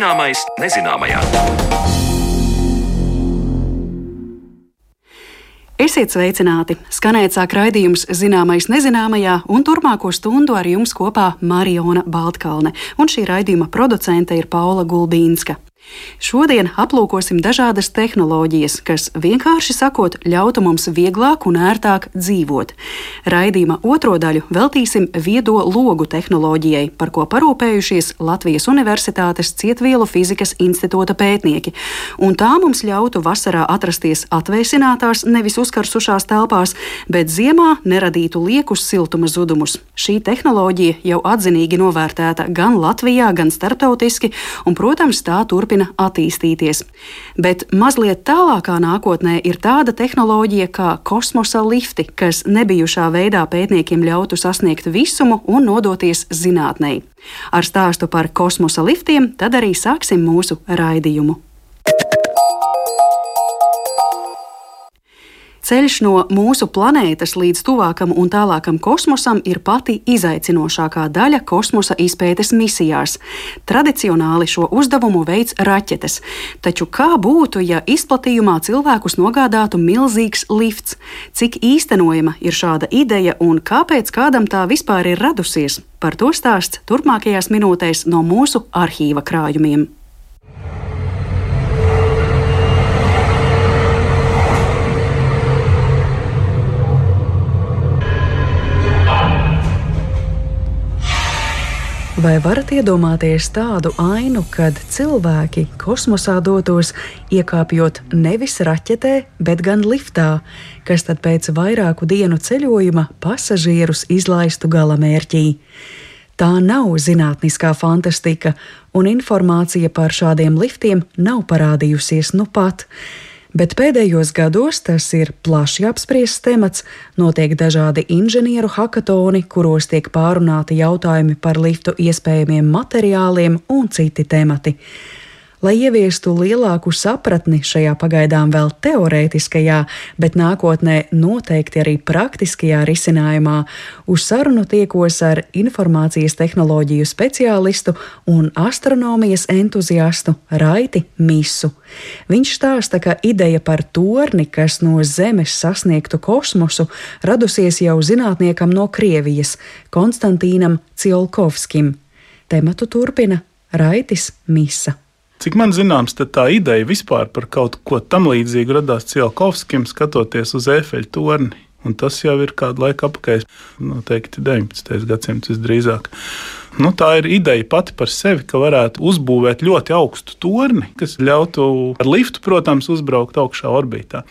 Zināmais nezināmajā. Esiet sveicināti! Skanēt sāk raidījums Zināmais nezināmajā, un turpmāko stundu ar jums kopā Mariona Baltkalne, un šī raidījuma producente ir Paula Gulbīnska. Šodien aplūkosim dažādas tehnoloģijas, kas vienkārši sakot, ļautu mums vieglāk un ērtāk dzīvot. Raidījuma otro daļu veltīsim viedo logu tehnoloģijai, par ko parūpējušies Latvijas Universitātes Cietvielu fizikas institūta pētnieki, un tā mums ļautu vasarā atrasties atvēsinātās, nevis uzkarsušās telpās, bet ziemā neradītu liekus siltuma zudumus. Šī tehnoloģija jau atzinīgi novērtēta gan Latvijā, gan starptautiski, un, protams, tā turpina turpina attīstīties. Bet mazliet tālākā nākotnē ir tāda tehnoloģija kā kosmosa lifti, kas nebijušā veidā pētniekiem ļautu sasniegt visumu un nodoties zinātnē. Ar stāstu par kosmosa liftiem tad arī sāksim mūsu raidījumu. Ceļš no mūsu planētas līdz tuvākam un tālākam kosmosam ir pati izaicinošākā daļa kosmosa izpētes misijās. Tradicionāli šo uzdevumu veids raķetes, taču kā būtu, ja izplatījumā cilvēkus nogādātu milzīgs lifts? Cik īstenojama ir šāda ideja un kāpēc kādam tā vispār ir radusies? Par to stāsts turpmākajās minūtēs no mūsu arhīva krājumiem. Vai varat iedomāties tādu ainu, kad cilvēki kosmosā dotos iekāpjot nevis raķetē, bet gan liftā, kas tad pēc vairāku dienu ceļojuma pasažierus izlaistu galamērķī? Tā nav zinātniskā fantastika, un informācija par šādiem liftiem nav parādījusies nu pat bet pēdējos gados tas ir plaši apspriests temats, notiek dažādi inženieru hakatoni, kuros tiek pārunāti jautājumi par liftu iespējamiem materiāliem un citi temati lai ieviestu lielāku sapratni šajā pagaidām vēl teorētiskajā, bet nākotnē noteikti arī praktiskajā risinājumā, uz sarunu tiekos ar informācijas tehnoloģiju speciālistu un astronomijas entuziastu Raiti Misu. Viņš stāsta, ka ideja par torni, kas no Zemes sasniegtu kosmosu, radusies jau zinātniekam no Krievijas, Konstantīnam Ciolkovskim. Tematu turpina Raitis Misa. Cik man zināms, tā ideja vispār par kaut ko tam līdzīgu radās Cielkovskim, skatoties uz efeļu torni. Un tas jau ir kādu laiku atpakaļ, noteikti 19. gadsimts visdrīzāk. Nu, tā ir ideja pati par sevi, ka varētu uzbūvēt ļoti augstu torni, kas ļautu ar liftu, protams, uzbraukt augšā orbītā.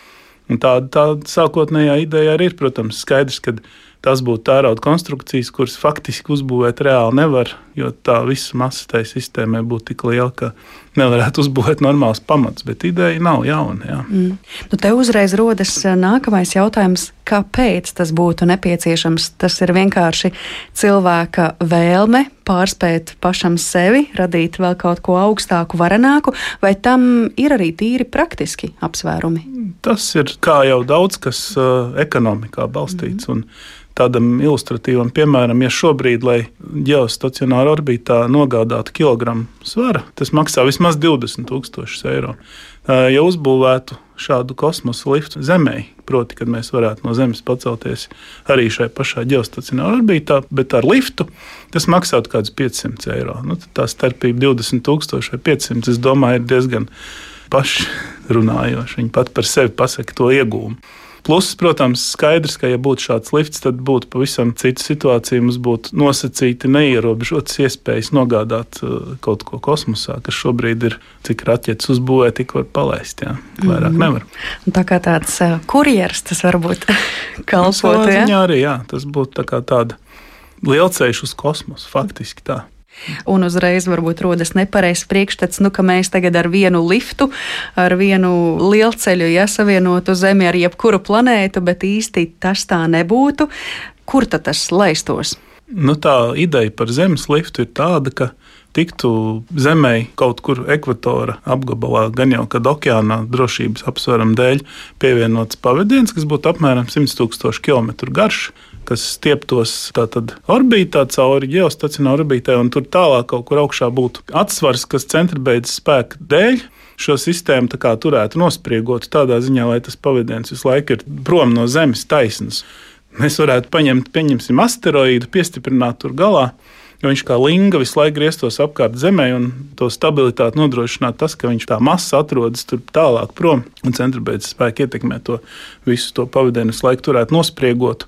Un tā, tā sākotnējā ideja arī ir, protams, skaidrs, ka tas būtu tērauda konstrukcijas, kuras faktiski uzbūvēt reāli nevar, jo tā visa masa tai sistēmai būtu tik liela, ka nevarētu uzbūvēt normāls pamats. Bet ideja nav jauna. Jā. Mm. Nu, te uzreiz rodas eh, nākamais jautājums, kāpēc tas būtu nepieciešams. Tas ir vienkārši cilvēka vēlme pārspēt pašam sevi, radīt vēl kaut ko augstāku, varenāku, vai tam ir arī tīri praktiski apsvērumi? Tas ir kā jau daudz kas uh, ekonomikā balstīts. Mm. Un, tādam ilustratīvam piemēram, ja šobrīd, lai ģeostacionāra orbītā nogādātu kilogramu svara, tas maksā vismaz 20,000 eiro. Ja uzbūvētu šādu kosmosa liftu Zemē, proti, kad mēs varētu no Zemes pacelties arī šai pašā ģeostacionārā orbītā, bet ar liftu tas maksātu kaut kādus 500 eiro. Nu, tā starpība 20,000 vai 500, es domāju, ir diezgan pašrunājoša. Viņi pat par sevi pasaka to iegūmu. Pluss, protams, skaidrs, ka, ja būtu šāds lifts, tad būtu pavisam cita situācija. Mums būtu nosacīti neierobežotas iespējas nogādāt uh, kaut ko kosmosā, kas šobrīd ir, cik raķetes uzbūvē, tik var palaist. Jā, vairāk mm. nevar. Tā kā tāds uh, kurjeris tas varbūt kalpotu. Nu, jā, arī jā, tas būtu tā tāda lielceļš uz kosmosu, faktiski tā. Un uzreiz varbūt rodas nepareizs priekšstats, nu, ka mēs tagad ar vienu liftu, ar vienu lielceļu iesavienotu Zemi ar jebkuru planētu, bet īsti tas tā nebūtu. Kur tad tas laistos? Nu, tā ideja par Zemes liftu ir tāda, ka tiktu zemē kaut kur ekvatora apgabalā, gan jau kad okeānā drošības apsvērumu dēļ pievienots pavadiens, kas būtu apmēram 100 000 km garš, kas stieptos tātad orbītā cauri geostacionāru orbītai, un tur tālāk kaut kur augšā būtu atsvars, kas centribeidzes spēka dēļ šo sistēmu turētu nospriegot tādā ziņā, lai tas pavadiens visu laiku ir prom no Zemes taisnas. Mēs varētu paņemt, pieņemsim, asteroīdu, piestiprināt tur galā, jo viņš kā linga visu laiku grieztos apkārt Zemē, un to stabilitāti nodrošināt tas, ka viņš tā masa atrodas tur tālāk prom, un centribeidzes spēki ietekmē to visu to pavadienu, visu laiku turētu nospriegot.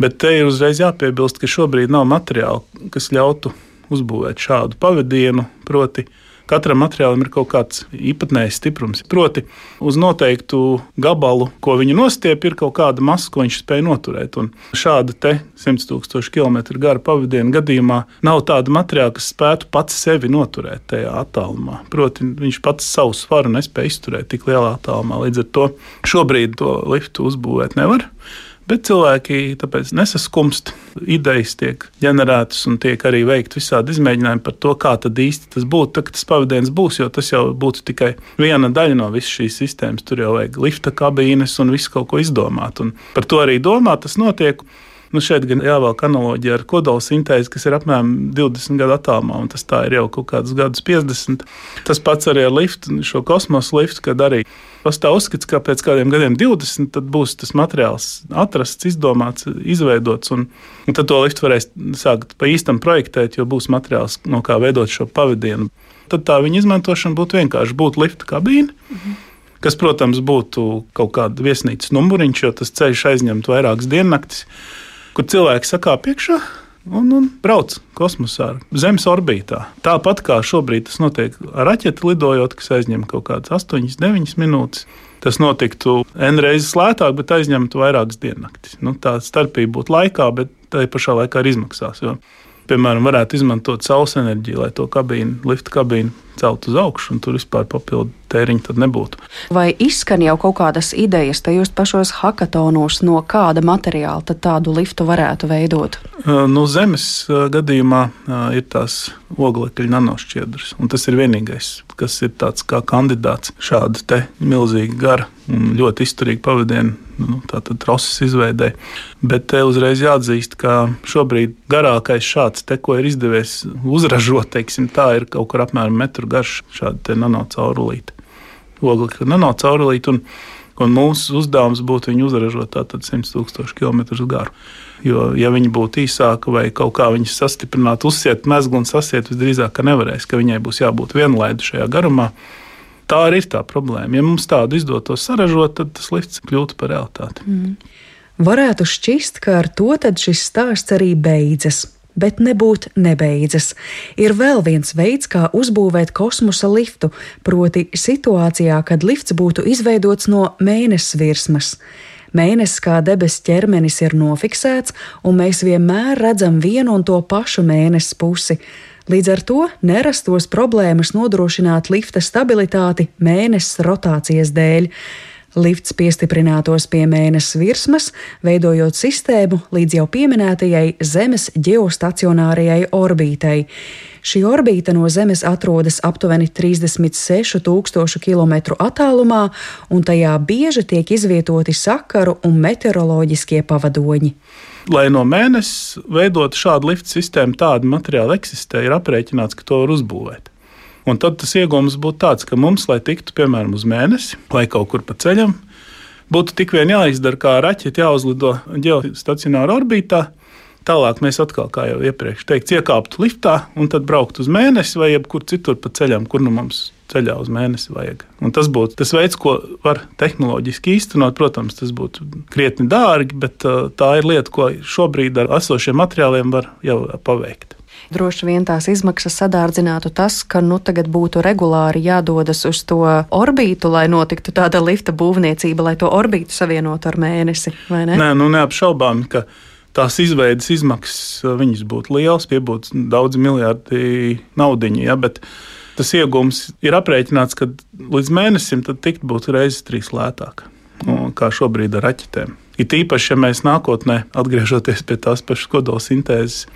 Bet te ir uzreiz jāpiebilst, ka šobrīd nav materiāla, kas ļautu uzbūvēt šādu pavadienu, proti, Katram materiālam ir kaut kāds īpatnējs stiprums. Proti, uz noteiktu gabalu, ko viņa nostiep, ir kaut kāda masa, ko viņš spēj noturēt. Un šāda 100 tūkstošu kilometru gara pavadiena gadījumā nav tāda materiāla, kas spētu pats sevi noturēt tajā attālumā. Proti, viņš pats savu svaru nespēja izturēt tik lielā attālumā. Līdz ar to šobrīd to liftu uzbūvēt nevar. Bet cilvēki tāpēc nesaskumst. Idejas tiek ģenerētas un tiek arī veikti visādi izmēģinājumi par to, kā tad īsti tas būtu. Tad, tas pavadījums būs, jo tas jau būtu tikai viena daļa no visas šīs sistēmas. Tur jau vajag lifta kabīnes un visu kaut ko izdomāt. Un par to arī domā, tas notiek. Nu, šeit gan jāvelk analoģija ar kodola sintēzi, kas ir apmēram 20 gadu attālumā, un tas ir jau kaut kādus gadus 50. Tas pats arī ar liftu, šo kosmosa liftu, kad arī pastāv uzskats, ka pēc kādiem gadiem, 20, tad būs tas materiāls atrasts, izdomāts, izveidots, un, un tad to liftu varēs sākt pa īstam projektēt, jo būs materiāls, no kā veidot šo pavadienu. Tad tā viņa izmantošana būtu vienkārši būtu lifta kabīne. Mhm kas, protams, būtu kaut kāda viesnīcas numuriņš, jo tas ceļš aizņemtu vairākas diennaktis kur cilvēki sakāp iekšā un, un brauc kosmosā, Zemes orbītā. Tāpat kā šobrīd tas notiek ar raķeti lidojot, kas aizņem kaut kādas 8, 9 minūtes. Tas notiktu N reizes lētāk, bet aizņemtu vairākas diennaktis. Nu, tā starpība būtu laikā, bet tā pašā laikā arī izmaksās. Jo, piemēram, varētu izmantot saules enerģiju, lai to kabīnu, lifta kabīnu celt uz augšu, un tur vispār papildu tēriņu tad nebūtu. Vai izskan jau kaut kādas idejas tajos pašos hackathonos, no kāda materiāla tad tādu liftu varētu veidot? No zemes gadījumā ir tās oglekļa nanošķiedras, un tas ir vienīgais, kas ir tāds kā kandidāts šāda te milzīga gara un ļoti izturīga pavadiena nu, troses izveidē. Bet te uzreiz jāatzīst, ka šobrīd garākais šāds te, ko ir izdevies uzražot, teiksim, tā ir kaut kur apmēram metru garš šāda nanocaurulīte. Oglekļa nanocaurulīte. Un, un mūsu uzdevums būtu viņu uzražot tātad 100 tūkstošu kilometru garu. Jo, ja viņi būtu īsāki vai kaut kā viņas sastiprināt, uzsiet mezglu un sasiet, visdrīzāk, ka nevarēs, ka viņai būs jābūt vienlaidu šajā garumā. Tā arī ir tā problēma. Ja mums tādu izdotos saražot, tad tas lifts kļūtu par realitāti. Mm. Varētu šķist, ka ar to šis stāsts arī beidzas bet nebūt nebeidzas. Ir vēl viens veids, kā uzbūvēt kosmosa liftu, proti situācijā, kad lifts būtu izveidots no mēnesis virsmas. Mēnesis kā debesu ķermenis ir nofiksēts, un mēs vienmēr redzam vienu un to pašu mēnesi pusi. Līdz ar to nerastos problēmas nodrošināt lifta stabilitāti mēnesis rotācijas dēļ. Lifts piestiprinātos pie mēnesis virsmas, veidojot sistēmu līdz jau pieminētajai Zemes geostacionārajai orbītai. Šī orbīta no Zemes atrodas aptuveni 36,000 km attālumā, un tajā bieži tiek izvietoti sakaru un meteoroloģiskie pavadoņi. Lai no mēnesis veidot šādu lifta sistēmu, tāda materiāla eksistē, ir aprēķināts, ka to var uzbūvēt. Un tad tas iegūms būtu tāds, ka mums, lai tiktu piemēram uz mēnesi vai kaut kur pa ceļam, būtu tik vien jāizdara kā raķeite, jāuzlido ģeostacionāra orbītā. Tālāk mēs atkal, kā jau iepriekš teikts, iekāptu liftā un tad brauktu uz mēnesi vai jebkur citur pa ceļam, kur nu mums ceļā uz mēnesi vajag. Un tas būtu tas veids, ko var tehnoloģiski īstenot. Protams, tas būtu krietni dārgi, bet uh, tā ir lieta, ko šobrīd ar esošiem materiāliem var jau paveikt. Droši vien tās izmaksas sadārdzinātu tas, ka nu tagad būtu regulāri jādodas uz to orbītu, lai notiktu tāda lifta būvniecība, lai to orbītu savienotu ar mēnesi. Ne? Nē, nu neapšaubām, ka tās izveidas izmaksas viņas būtu lielas, piebūtu daudz miljardi naudiņu. Ja, bet tas iegūms ir aprēķināts, ka līdz mēnesim tikt būtu reizes trīs lētāk kā šobrīd ar raķetēm. It īpaši, ja mēs nākotnē, atgriežoties pie tās pašas kodola sintēzes,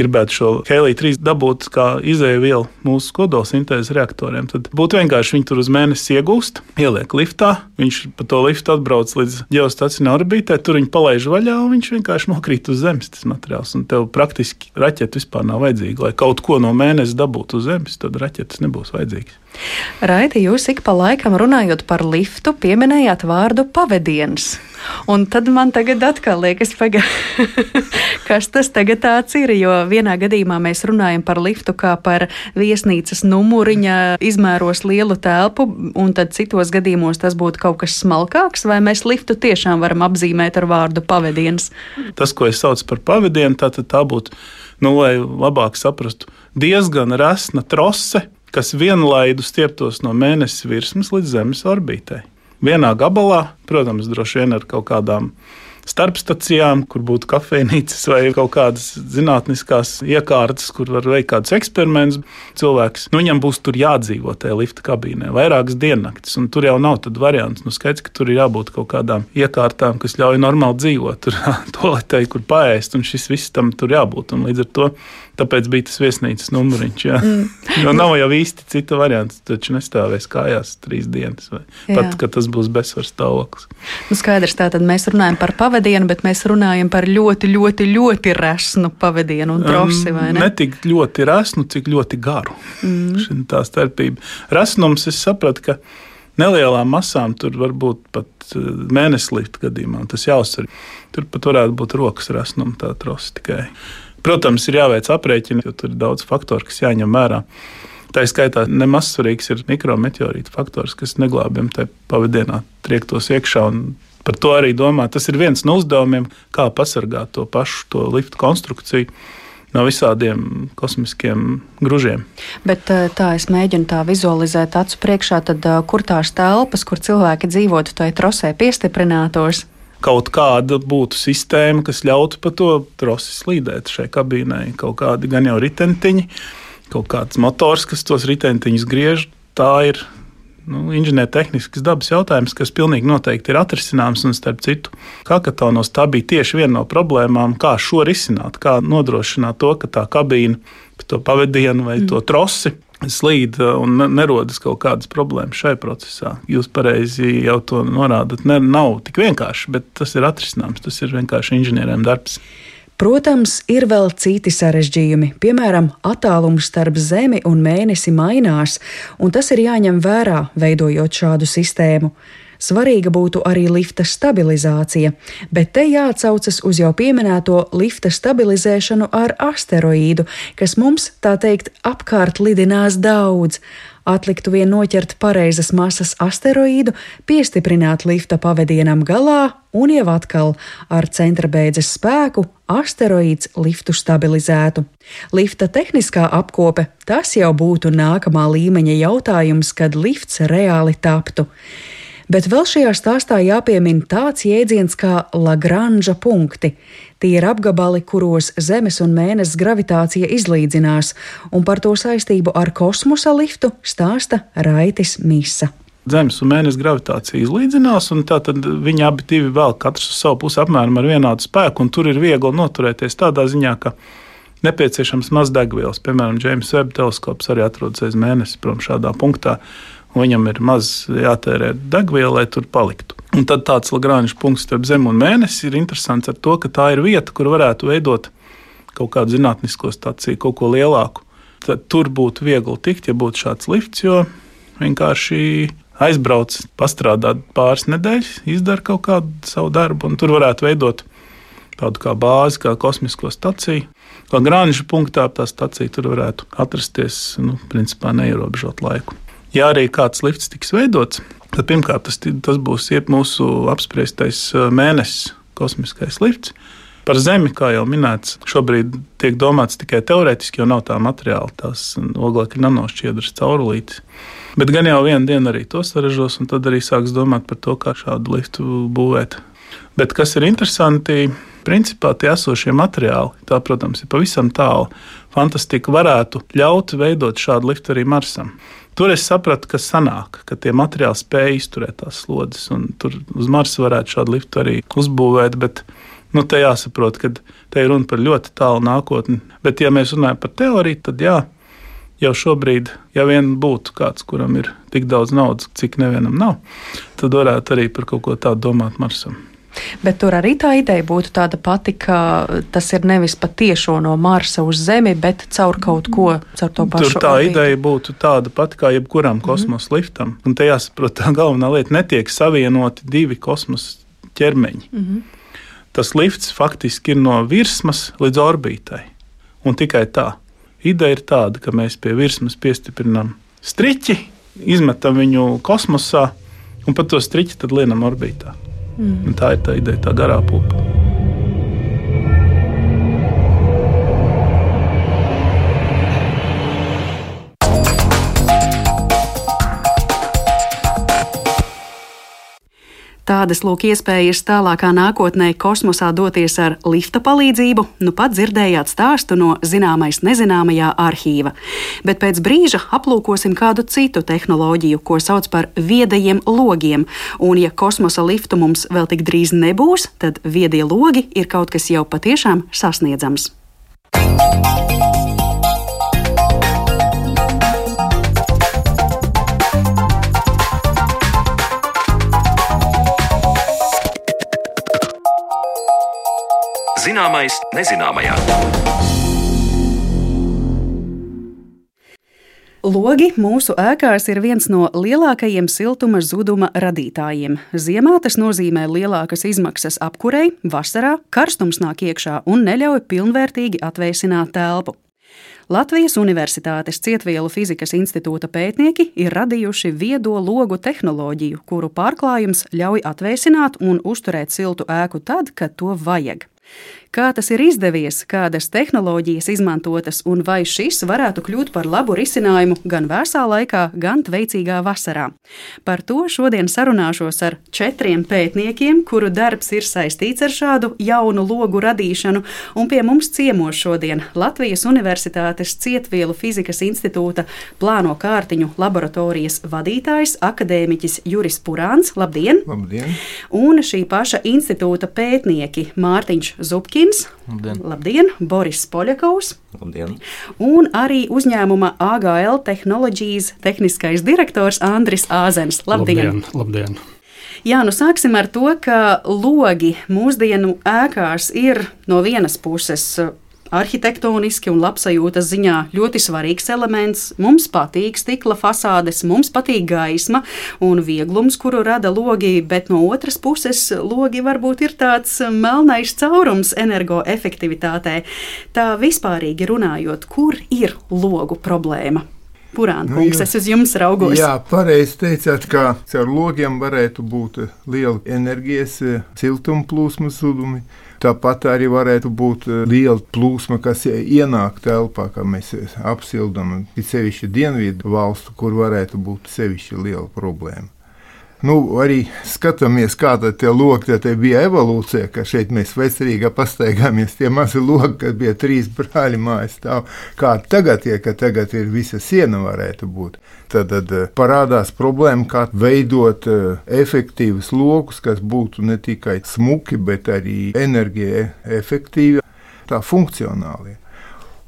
gribētu šo heliju 3 dabūt kā izēju vielu mūsu kodolsintēzes reaktoriem, tad būtu vienkārši viņi tur uz mēnesi iegūst, ieliek liftā, viņš pa to liftu atbrauc līdz geostacionārai orbītē, tur viņi palaiž vaļā un viņš vienkārši nokrīt uz Zemes tas materiāls. Un tev praktiski raķete vispār nav vajadzīga. Lai kaut ko no mēneša dabūtu uz Zemes, tad raķetes nebūs vajadzīgas. Raiti, jūs ik pa laikam runājot par liftu, pieminējāt vārdu pavadiens. Un tad man tagad atkal liekas, paga, kas tas tagad ir. Jo vienā gadījumā mēs runājam par liftu kā par viesnīcas numuriņa izmēros lielu telpu, un tad citos gadījumos tas būtu kaut kas smalkāks, vai mēs liftu tiešām varam apzīmēt ar vārdu pavadiens? Tas, ko es saucu par pavadienu, tā, tā būtu, nu, lai labāk saprastu, diezgan resna trose, kas vienlaidu stieptos no mēnesis virsmas līdz Zemes orbītei vienā gabalā, protams, droši vien ar kaut kādām starpstacijām, kur būtu kafejnīcas vai kaut kādas zinātniskās iekārtas, kur var veikt kādus eksperimentus. Cilvēks, nu, viņam būs tur jādzīvo tajā lifta kabīnē vairākas diennaktis, un tur jau nav tādu variantu. Nu, skaidrs, ka tur ir jābūt kaut kādām iekārtām, kas ļauj normāli dzīvot. Tur toaletē, kur paēst, un šis viss tam tur jābūt. Un līdz ar to Tāpēc bija tas viesnīcas numuriņš. Mm. jo nav jau īsti cita varianta. Taču nestāvēs kājās trīs dienas, vai jā. pat, ka tas būs bezsvars stāvoklis. Nu, skaidrs, tātad mēs runājam par pavadienu, bet mēs runājam par ļoti, ļoti, ļoti resnu pavadienu un trosi. Um, ne? ne tik ļoti resnu, cik ļoti garu. Mm. Tā starpība. Resnums, es sapratu, ka nelielām masām tur var būt pat uh, mēnesis līdz gadījumam. Tas jāuzsver. Tur pat varētu būt rokas resnuma tā trosi tikai. Protams, ir jāveic aprēķini, jo tur ir daudz faktoru, kas jāņem vērā. Tā skaitā nemaz svarīgs ir mikrometeorītu faktors, kas neglābjam tajā pavadienā triektos iekšā. Par to arī domā. Tas ir viens no uzdevumiem, kā pasargāt to pašu to liftu konstrukciju no visādiem kosmiskiem gružiem. Bet eh, tā es mēģinu tā vizualizēt acu priekšā, tad eh, kur tās telpas, kur cilvēki dzīvotu, tai trosē piestiprinātos kaut kāda būtu sistēma, kas ļautu pa to trosi slīdēt šai kabīnei. Kaut kādi gan jau ritentiņi, kaut kāds motors, kas tos ritentiņus griež. Tā ir nu, inženiertehnisks dabas jautājums, kas pilnīgi noteikti ir atrisināms. Un, starp citu, Kakatonos tā bija tieši viena no problēmām, kā šo risināt, kā nodrošināt to, ka tā kabīne, to pavadienu vai mm. to trosi slīd uh, un nerodas kaut kādas problēmas šajā procesā. Jūs pareizi jau to norādat. Ne, nav tik vienkārši, bet tas ir atrisināms. Tas ir vienkārši inženieriem darbs. Protams, ir vēl citi sarežģījumi, piemēram, attālums starp Zemi un mēnesi mainās, un tas ir jāņem vērā, veidojot šādu sistēmu. Svarīga būtu arī lifta stabilizācija, bet te jāatsaucas uz jau pieminēto lifta stabilizēšanu ar asteroīdu, kas mums, tā teikt, apkārt lidinās daudz. Atliktu vien noķert pareizas masas asteroīdu, piestiprināt lifta pavadienam galā un jau atkal ar centra beidzes spēku asteroīds liftu stabilizētu. Lifta tehniskā apkope tas jau būtu nākamā līmeņa jautājums, kad lifts reāli taptu. Bet vēl šajā stāstā jāpiemina tāds jēdziens kā Lagranža punkti. Tie ir apgabali, kuros Zemes un Mēnesis gravitācija izlīdzinās, un par to saistību ar kosmosa liftu stāsta Raitis Misa. Zemes un Mēnesis gravitācija izlīdzinās, un tad viņi abi vēl katrs uz savu pusi apmēram ar vienādu spēku, un tur ir viegli noturēties tādā ziņā, ka nepieciešams maz degvielas. Piemēram, James Webb teleskops arī atrodas aiz mēnesi prom šādā punktā un viņam ir maz jātērē degviela, lai tur paliktu. Un tad tāds Lagrāņš punkts starp Zemi un Mēnesi ir interesants ar to, ka tā ir vieta, kur varētu veidot kaut kādu zinātnisko stāciju, kaut ko lielāku. Tad tur būtu viegli tikt, ja būtu šāds lifts, jo vienkārši aizbrauc, pastrādā pāris nedēļas, izdara kaut kādu savu darbu, un tur varētu veidot tādu kā bāzi, kā kosmisko staciju. Kā grāņu punktā tā stacija tur varētu atrasties, nu, principā neierobežot laiku ja arī kāds lifts tiks veidots, tad pirmkārt tas, tas būs mūsu apspriestais mēnesis, kosmiskais lifts. Par Zemi, kā jau minēts, šobrīd tiek domāts tikai teorētiski, jo nav tā materiāla, tās oglekļa nanošķiedras caurulītes. Bet gan jau vienu dienu arī to saražos, un tad arī sāks domāt par to, kā šādu liftu būvēt. Bet kas ir interesanti, principā tie esošie materiāli, tā, protams, ir pavisam tālu. Fantastika varētu ļaut veidot šādu liftu arī Marsam. Tur es sapratu, ka sanāk, ka tie materiāli spēj izturēt tās slodzes. Tur uz Marsa varētu šādu liftu arī uzbūvēt, bet Nu, te jāsaprot, ka te ir runa par ļoti tālu nākotni. Bet, ja mēs runājam par teoriju, tad jā, jau šobrīd, ja vien būtu kāds, kuram ir tik daudz naudas, cik nevienam nav, tad varētu arī par kaut ko tādu domāt Marsam. Bet tur arī tā ideja būtu tāda pati, ka tas ir nevis patiešo no Marsa uz Zemi, bet caur kaut ko, caur to pašu. Tur tā orbītu. ideja būtu tāda pati kā jebkuram mhm. kosmosa mm -hmm. liftam. Un te jāsaprot, tā galvenā lieta netiek savienoti divi kosmosa ķermeņi. Mm -hmm. Tas lifts faktiski ir no virsmas līdz orbītai. Un tikai tā. Ideja ir tāda, ka mēs pie virsmas piestiprinām striķi, izmetam viņu kosmosā un pa to striķi tad lienam orbītā. Mm. Tā ir tā ideja, tā garā pupa. Tādas lūk iespējas tālākā nākotnē kosmosā doties ar lifta palīdzību, nu pat dzirdējāt stāstu no zināmais nezināmajā arhīva. Bet pēc brīža aplūkosim kādu citu tehnoloģiju, ko sauc par viedajiem logiem. Un ja kosmosa liftu mums vēl tik drīz nebūs, tad viedie logi ir kaut kas jau patiešām sasniedzams. Zināmais nezināmajā. Logi mūsu ēkās ir viens no lielākajiem siltuma zuduma radītājiem. Ziemā tas nozīmē lielākas izmaksas apkurei, vasarā karstums nāk iekšā un neļauj pilnvērtīgi atvēsināt telpu. Latvijas Universitātes Cietvielu fizikas institūta pētnieki ir radījuši viedo logu tehnoloģiju, kuru pārklājums ļauj atvēsināt un uzturēt siltu ēku tad, kad to vajag. Kā tas ir izdevies, kādas tehnoloģijas izmantotas un vai šis varētu kļūt par labu risinājumu gan vēsā laikā, gan veicīgā vasarā? Par to šodien sarunāšos ar četriem pētniekiem, kuru darbs ir saistīts ar šādu jaunu logu radīšanu, un pie mums ciemos šodien Latvijas Universitātes Cietvielu fizikas institūta plāno kārtiņu laboratorijas vadītājs, akadēmiķis Juris Purāns. Labdien! Labdien! Un šī paša institūta pētnieki Mārtiņš Zupkins. Puškins. Labdien. Labdien, Boris Poļakovs. Labdien. Un arī uzņēmuma AGL tehnoloģijas tehniskais direktors Andris Āzens. Labdien! Labdien. Labdien. Jā, nu sāksim ar to, ka logi mūsdienu ēkās ir no vienas puses arhitektoniski un labsajūtas ziņā ļoti svarīgs elements. Mums patīk stikla fasādes, mums patīk gaisma un vieglums, kuru rada logi, bet no otras puses logi varbūt ir tāds melnais caurums energoefektivitātē. Tā vispārīgi runājot, kur ir logu problēma? Purāna nu, kungs, es uz jums raugos. Jā, pareizi teicāt, ka caur logiem varētu būt liela enerģijas, siltuma plūsmas zudumi. Tāpat arī varētu būt eh, liela plūsma, kas ienāk telpā, kā mēs apsildām, it sevišķi dienvidu valstu, kur varētu būt sevišķi liela problēma. Nu, arī skatāmies, kāda tie logi tie bija evolūcija, ka šeit mēs vecerīgā pastaigāmies. Tie mazi logi, kad bija trīs brāļi mājas stāv, kā tagad ir, ka tagad ir visa siena varētu būt. Tad, tad eh, parādās problēma, kā veidot eh, efektīvus logus, kas būtu ne tikai smuki, bet arī enerģija efektīvi, tā funkcionāli.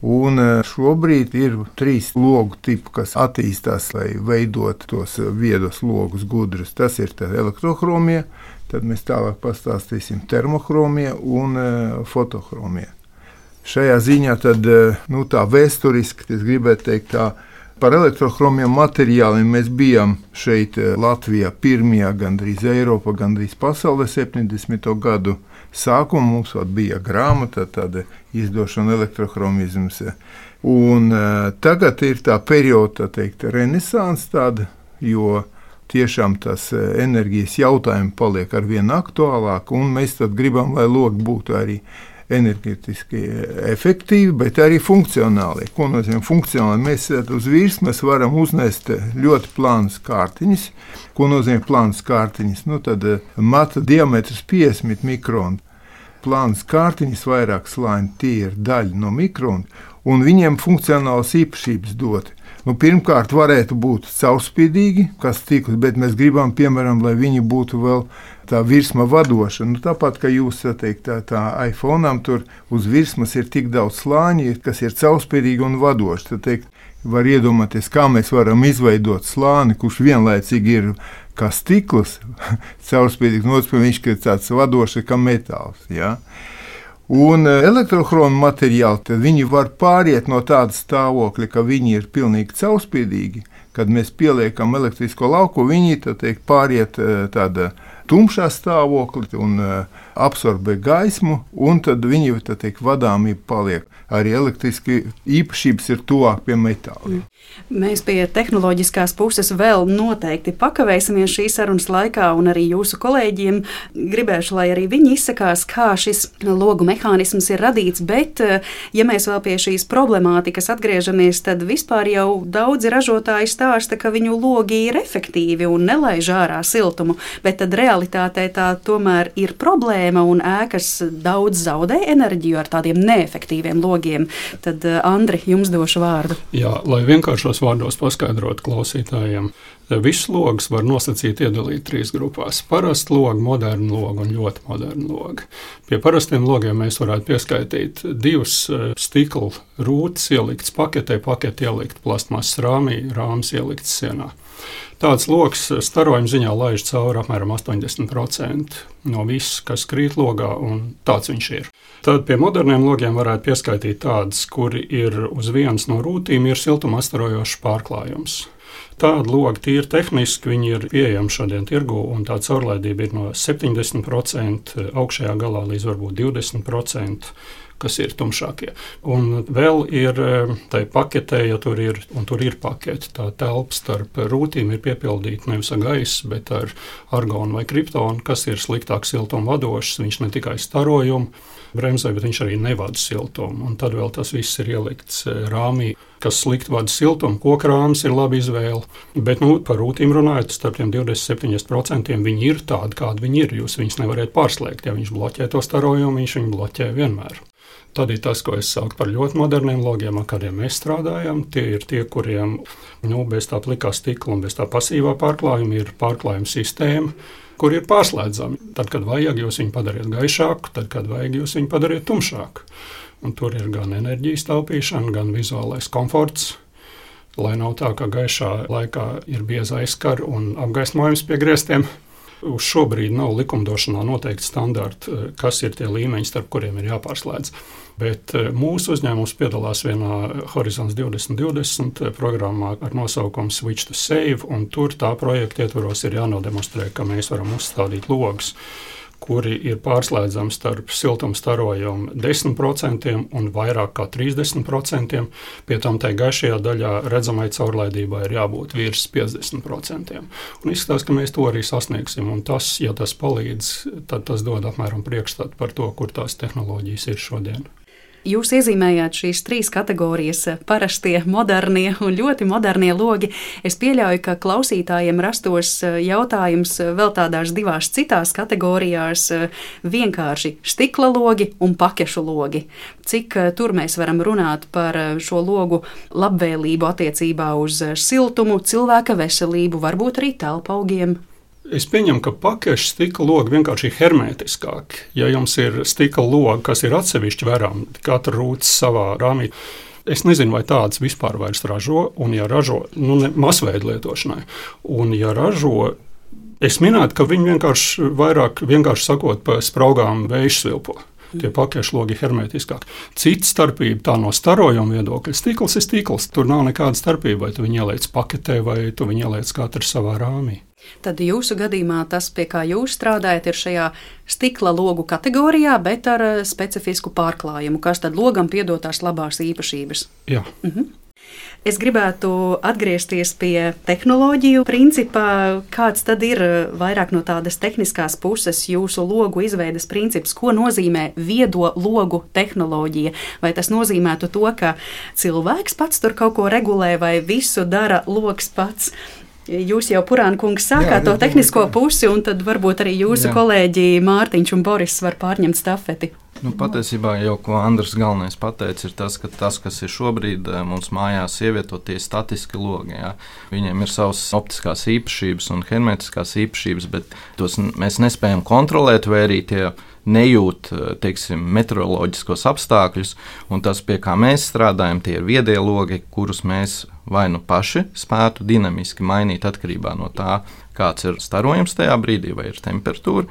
Un e, šobrīd ir trīs logu tipi, kas attīstās, lai veidotu tos viedos logus gudrus. Tas ir elektrohromija, tad mēs tālāk pastāstīsim termohromija un e, fotohromija. Šajā ziņā tad, nu, tā vēsturiski, es gribētu teikt, tā par elektrohromiem materiāliem mēs bijām šeit Latvijā pirmie, gandrīz Eiropā, gandrīz pasaulē 70. gadu sākumā mums bija grāmata, tāda izdošana elektrohromizms. Un uh, tagad ir tā perioda, teikt, renesans tāda, jo tiešām tas enerģijas jautājumi paliek ar vien aktuālāk, un mēs gribam, lai logi būtu arī enerģetiski efektīvi, bet arī funkcionāli. Ko nozīmē funkcionāli? Mēs uz virsmas varam uznest ļoti plānas kārtiņas. Ko nozīmē plānas kārtiņas? Nu, tad mata diametrs 50 mikroni plānas kārtiņas, vairāk slāņi, tie ir daļa no mikrona, un viņiem funkcionālas īpašības dot. Nu, pirmkārt, varētu būt caurspīdīgi, kas tīkls, bet mēs gribam, piemēram, lai viņi būtu vēl tā virsma vadoša. Nu, tāpat kā jūs teikt, tā, tā iPhone tur uz virsmas ir tik daudz slāņu, kas ir caurspīdīgi un vadoši. Tad, teikt, var iedomāties, kā mēs varam izveidot slāni, kurš vienlaicīgi ir kā stikls, caurspīdīgs, no otras puses viņš ir tāds vadošs kā metāls. Ja? Un e, elektrohronu materiāli, tad viņi var pāriet no tāda stāvokļa, ka viņi ir pilnīgi caurspīdīgi. Kad mēs pieliekam elektrisko lauku, viņi teikt, pāriet e, tādā tumšā stāvoklī un uh, absorbē gaismu, un tad viņi teikt, vadāmība paliek. Arī elektriski īpašības ir tuvāk pie metāla. Mm. Mēs pie tehnoloģiskās puses vēl noteikti pakavēsimies šīs sarunas laikā, un arī jūsu kolēģiem gribēšu, lai arī viņi izsakās, kā šis logu mehānisms ir radīts. Bet, ja mēs vēl pie šīs problemātikas atgriežamies, tad vispār jau daudzi ražotāji stāsta, ka viņu logi ir efektīvi un nelaiž ārā siltumu, bet tad realitātē tā tomēr ir problēma problēma un ēkas daudz zaudē enerģiju ar tādiem neefektīviem logiem, tad eh, Andri, jums došu vārdu. Jā, lai vienkāršos vārdos paskaidrotu klausītājiem. Visus logus var nosacīt, iedalīt trīs grupās - parastu logu, modernu logu un ļoti modernu logu. Pie parastiem logiem mēs varētu pieskaitīt divus eh, stikla rūtas, ieliktas paketē, paketi ielikt plastmasas rāmī, rāmas ieliktas sienā. Tāds lokus starojuma ziņā laiž cauri apmēram 80% no viss, kas krīt logā, un tāds viņš ir. Tad pie moderniem logiem varētu pieskaitīt tādus, kuri ir uz vienas no rūtīm, ir siltuma astarojošs pārklājums. Tāda loga tīri tehniski ir pieejami šodien tirgu, un tā caurlaidība ir no 70% augšējā galā līdz varbūt 20% kas ir tumšākie. Un vēl ir eh, tai paketē, ja tur ir, tur ir pakete, tā telpa starp rūtīm ir piepildīta nevis ar gaisu, bet ar argonu vai kriptonu, kas ir sliktāk siltuma vadošs. Viņš ne tikai starojumu bremzē, bet viņš arī nevada siltumu. Un tad vēl tas viss ir ielikts eh, rāmī kas slikti vada siltumu. Koka rāmis ir laba izvēle. Bet nu, par rūtīm runājot, starp tiem 27% viņi ir tādi, kādi viņi ir. Jūs viņus nevarat pārslēgt. Ja viņš bloķē to starojumu, viņš viņu bloķē vienmēr. Tad ir tas, ko es saucu par ļoti moderniem logiem, ar kādiem mēs strādājam. Tie ir tie, kuriem nu, bez tā plikā stikla un bez tā pasīvā pārklājuma ir pārklājuma sistēma, kur ir pārslēdzami. Tad, kad vajag, jūs viņu padariet gaišāku, tad, kad vajag, jūs viņu padariet tumšāku. Un tur ir gan enerģijas taupīšana, gan vizuālais komforts. Lai nav tā, ka gaišā laikā ir bieza aizskara un apgaismojums pie griestiem, uz šobrīd nav likumdošanā noteikti standarti, kas ir tie līmeņi, starp kuriem ir jāpārslēdz. Bet eh, mūsu uzņēmums piedalās vienā Horizons 2020 eh, programmā ar nosaukumu Switch to Save, un tur tā projekta ietvaros ir jānodemonstrē, ka mēs varam uzstādīt logus kuri ir pārslēdzami starp siltuma starojumu 10% un vairāk kā 30%. Pie tam tai gaišajā daļā redzamai caurlaidībai ir jābūt virs 50%. Un izskatās, ka mēs to arī sasniegsim. Un tas, ja tas palīdz, tad tas dod apmēram priekšstatu par to, kur tās tehnoloģijas ir šodien. Jūs iezīmējāt šīs trīs kategorijas - parastie, modernie un ļoti modernie logi. Es pieļauju, ka klausītājiem rastos e, jautājums vēl tādās divās citās kategorijās e, - vienkārši stikla logi un pakešu logi. Cik e, tur mēs varam runāt par šo logu labvēlību attiecībā uz siltumu, cilvēka veselību, varbūt arī telpa augiem? Es pieņemu, ka pakešu stikla logi vienkārši ir hermētiskāki. Ja jums ir stikla logi, kas ir atsevišķi verām, katra rūts savā rāmī. Es nezinu, vai tādas vispār vairs ražo, un ja ražo, nu, masveida lietošanai. Un ja ražo, es minētu, ka viņi vienkārši vairāk, vienkārši sakot, pa spraugām vējš svilpo tie pakešu logi hermētiskāk. Cita starpība tā no starojuma viedokļa - stikls ir stikls. Tur nav nekāda starpība, vai tu viņu ieliec paketē vai tu viņu ieliec katrs savā rāmī. Tad jūsu gadījumā tas, pie kā jūs strādājat, ir šajā stikla logu kategorijā, bet ar eh, specifisku pārklājumu, kas tad logam piedod tās labās īpašības. Jā. Mhm. Es gribētu atgriezties pie tehnoloģiju principā. Kāds tad ir eh, vairāk no tādas tehniskās puses jūsu logu izveides princips? Ko nozīmē viedo logu tehnoloģija? Vai tas nozīmētu to, ka cilvēks pats tur kaut ko regulē, vai visu dara loks pats? Jūs jau, Purāna kungs, sākāt Jā, to tehnisko pusi, un tad varbūt arī jūsu Jā. kolēģi Mārtiņš un Boris var pārņemt stafeti. Nu, patiesībā jau ko Andris galvenais pateica, ir tas, ka tas, kas ir šobrīd eh, mums mājās ievietotie statiski logi, jā. viņiem ir savas optiskās īpašības un hermetiskās īpašības, bet tos mēs nespējam kontrolēt, vai arī tie nejūt eh, teiksim, meteoroloģiskos apstākļus. Tas, pie kā mēs strādājam, tie ir viedie logi, kurus mēs vai nu paši spētu dinamiski mainīt atkarībā no tā, kāds ir starojums tajā brīdī, vai ir temperatūra.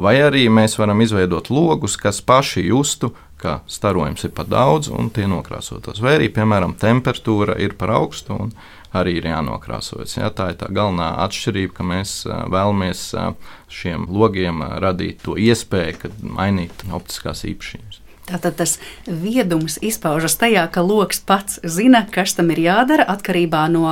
Vai arī mēs varam izveidot logus, kas paši justu, ka starojums ir par daudz un tie nokrāsotos. Vai arī, piemēram, temperatūra ir par augstu un arī ir jānokrāsojas. Ja? Tā ir tā galvenā atšķirība, ka mēs vēlamies šiem logiem radīt to iespēju, mainīt optiskās īpašības. Tātad tas viedums izpaužas tajā, ka lokus pats zina, kas tam ir jādara atkarībā no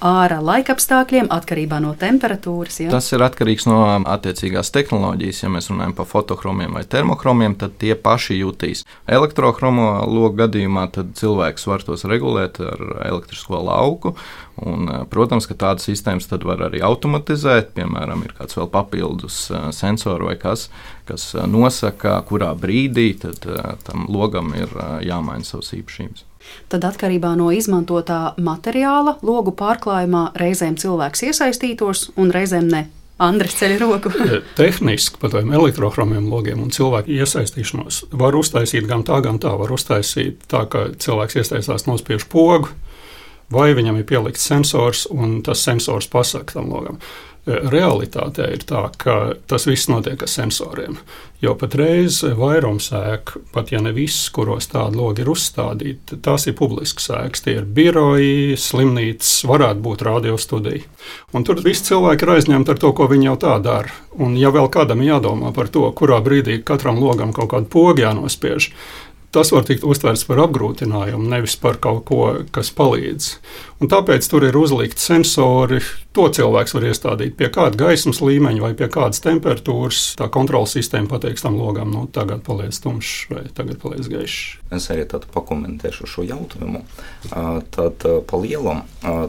ārā laika apstākļiem, atkarībā no temperatūras. Ja? Tas ir atkarīgs no attiecīgās tehnoloģijas. Ja mēs runājam par fotohromiem vai termohromiem, tad tie paši jutīs. Elektrochromo loku gadījumā cilvēks var tos regulēt ar elektrisko lauku. Un, protams, ka tādas sistēmas var arī automatizēt. Piemēram, ir kāds vēl papildus sensors vai kas, kas nosaka, kurā brīdī tad, tam logam ir jāmaina savas īpašības. Tad atkarībā no izmantotā materiāla logu pārklājumā reizēm cilvēks iesaistītos un reizēm ne. Andris ceļ roku. Tehniski par tādiem elektrohromiem logiem un cilvēku iesaistīšanos var uztaisīt gan tā, gan tā. Var uztaisīt tā, ka cilvēks iesaistās nospiež pogu, vai viņam ir pielikts sensors, un tas sensors pasaka tam logam. Realitātē ir tā, ka tas viss notiek ar sensoriem. Jo patreiz vairums ēku, pat ja ne viss, kuros tādi logi ir uzstādīti, tās ir publiskas ēkas. Tie ir biroji, slimnīcas, varētu būt radiostudija. Un tur visi cilvēki ir aizņemti ar to, ko viņi jau tā dara. Un ja vēl kādam jādomā par to, kurā brīdī katram logam kaut kādu pogu jānospiež, tas var tikt uztverts par apgrūtinājumu, nevis par kaut ko, kas palīdz. Un tāpēc tur ir uzlikti sensori. To cilvēks var iestādīt pie kāda gaismas līmeņa vai pie kādas temperatūras. Tā kontrols sistēma pateiks tam logam, nu, tagad paliec tumšs vai tagad paliec gaišs. Es arī pakomentēšu šo jautājumu. Tad pa lielam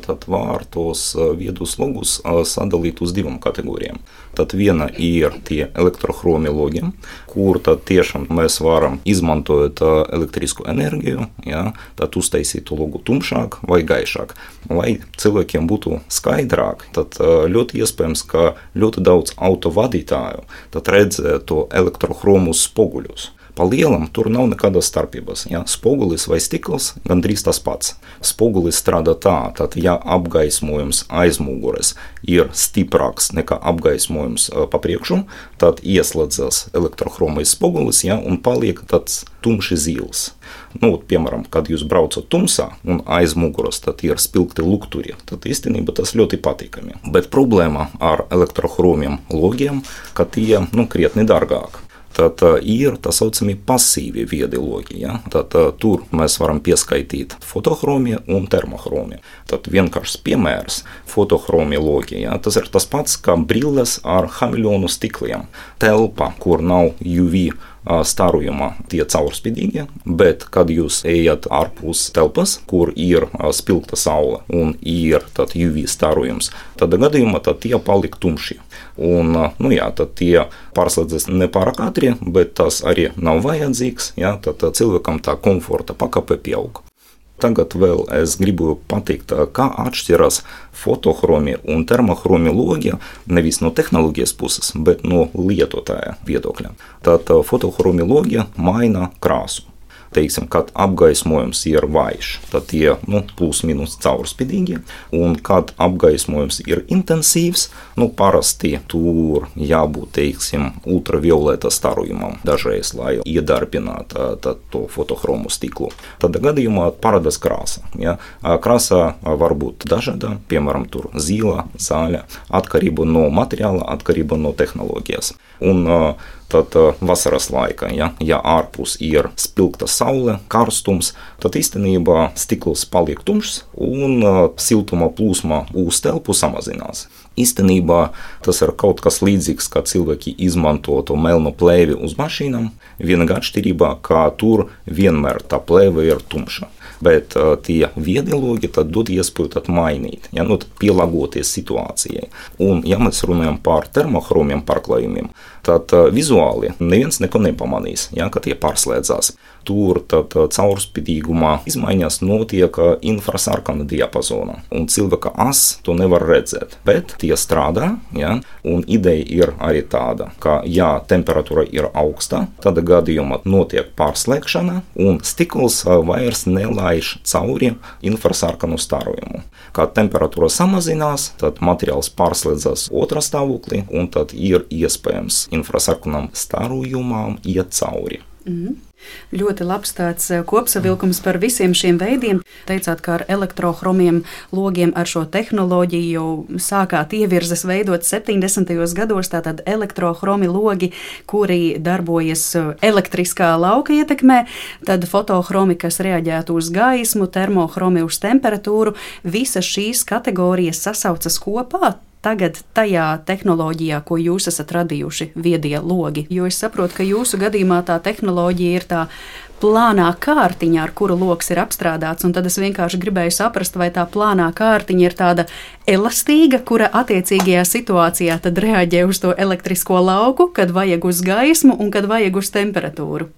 tad var tos viedus logus sadalīt uz divām kategorijām. Tad viena ir tie elektrochromi logi, kur tad tiešām mēs varam izmantot elektrisku enerģiju, ja, tad uztaisīt logu tumšāk vai gaišāk. Lai cilvēkiem būtu skaidrāk, tad ļoti iespējams, ka ļoti daudz autovadītāju redzēs to elektrochromus spoguļus. Pa lielam tur nav nekādas starpības. Ja? Spogulis vai stikls gandrīz tas pats. Spogulis strādā tā, tad, ja apgaismojums aizmugures ir stiprāks nekā apgaismojums pa priekšu, tad ieslēdzas elektrohromais spogulis ja? un paliek tāds tumši zils. Nu, piemēram, kad jūs braucat tumsā un aiz muguras ir spilgti lukturi, tad īstenībā tas ļoti patīkami. Bet problēma ar elektrohromiem logiem, ka tie nu, krietni dārgāki. Tad ir tā saucamie pasīvie viedi logi. Ja? Tad, tur mēs varam pieskaitīt fotohromiju un termohromiju. Tad vienkāršs piemērs - fotohromija logi. Ja? Tas ir tas pats kā brilles ar hamiljonu stikliem. Telpa, kur nav UV starojumā tie caurspīdīgie, bet kad jūs ejat ārpus telpas, kur ir spilgta saule un ir UV starojums, tad gadījumā tad tie paliek tumši. Un, nu jā, tad tie pārslēdzas nepārāk ātri, bet tas arī nav vajadzīgs. Jā, tad cilvēkam tā komforta pakape pieaug. Tagad vēl es gribu pateikt, kā atšķiras fotohromija un termohromija logi nevis no tehnoloģijas puses, bet no lietotāja viedokļa. Tad fotohromija logi maina krāsu teiksim, kad apgaismojums ir vājš, tad tie nu, plus-minus caurspīdīgi, un kad apgaismojums ir intensīvs, nu, parasti tur jābūt teiksim, ultravioleta starojumam dažreiz, lai iedarbinātu to fotochromu stiklu. Tad gadījumā parādās krāsa. Ja? Krāsa var būt dažāda, piemēram, zila, zaļa, atkarība no materiāla, atkarība no tehnoloģijas. Un, uh, Tad uh, vasaras laikā, ja, ja ārpus ir spilgta saule, karstums, tad īstenībā stikls paliek tumšs un uh, siltuma plūsma uz telpu samazinās. Īstenībā tas ir kaut kas līdzīgs, kā cilvēki izmanto to melnu plēvi uz mašīnām. Vienīgā atšķirība, ka tur vienmēr tā plēve ir tumša. Bet uh, tie viedie logi dod iespēju mainīt, ja, nu, pielāgoties situācijai. Un, ja mēs runājam par termohromiem pārklājumiem, tad uh, vizuāli neviens neko nepamanīs, ja, kad tie pārslēdzās. Tur tad caurspīdīgumā izmaiņas notiek infrasarkana diapazonā, un cilvēka as to nevar redzēt. Bet tie strādā, ja, un ideja ir arī tāda, ka, ja temperatūra ir augsta, tad gadījumā notiek pārslēgšana, un stikls vairs nelaiž cauri infrasarkanu starojumu. Kad temperatūra samazinās, tad materiāls pārslēdzas otrā stāvoklī, un tad ir iespējams infrasarkanam starojumam iet cauri. Mm. Ļoti labs tāds eh, kopsavilkums par visiem šiem veidiem. Teicāt, ka ar elektrohromiem logiem ar šo tehnoloģiju jau sākāt ievirzes veidot 70. gados. Tātad elektrohromi logi, kuri darbojas eh, elektriskā lauka ietekmē, tad fotohromi, kas reaģētu uz gaismu, termohromi uz temperatūru. Visas šīs kategorijas sasaucas kopā tagad tajā tehnoloģijā, ko jūs esat radījuši, viedie logi? Jo es saprotu, ka jūsu gadījumā tā tehnoloģija ir tā plānā kārtiņa, ar kuru lokus ir apstrādāts. Tad es vienkārši gribēju saprast, vai tā plānā kārtiņa ir tāda elastīga, kura attiecīgajā situācijā reaģē uz to elektrisko lauku, kad vajag uz gaismu un kad vajag uz temperatūru.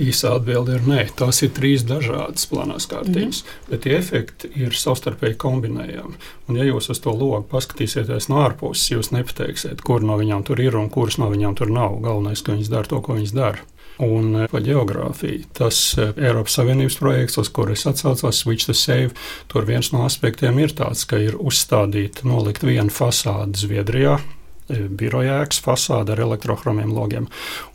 Īsā atbilde ir nē, tās ir trīs dažādas plānās kārtiņas, mm. bet tie efekti ir savstarpēji kombinējami. Un, ja jūs uz to logu paskatīsieties no ārpuses, jūs nepateiksiet, kur no viņām tur ir un kuras no viņām tur nav. Galvenais, ka viņas dara to, ko viņas dara. Un eh, par geogrāfiju. Tas eh, Eiropas Savienības projekts, uz kuru es atsaucos, Switch to Save, tur viens no aspektiem ir tāds, ka ir uzstādīta, nolikt vienu fasādi Zviedrijā, biroja ēkas fasāde ar elektrohromiem logiem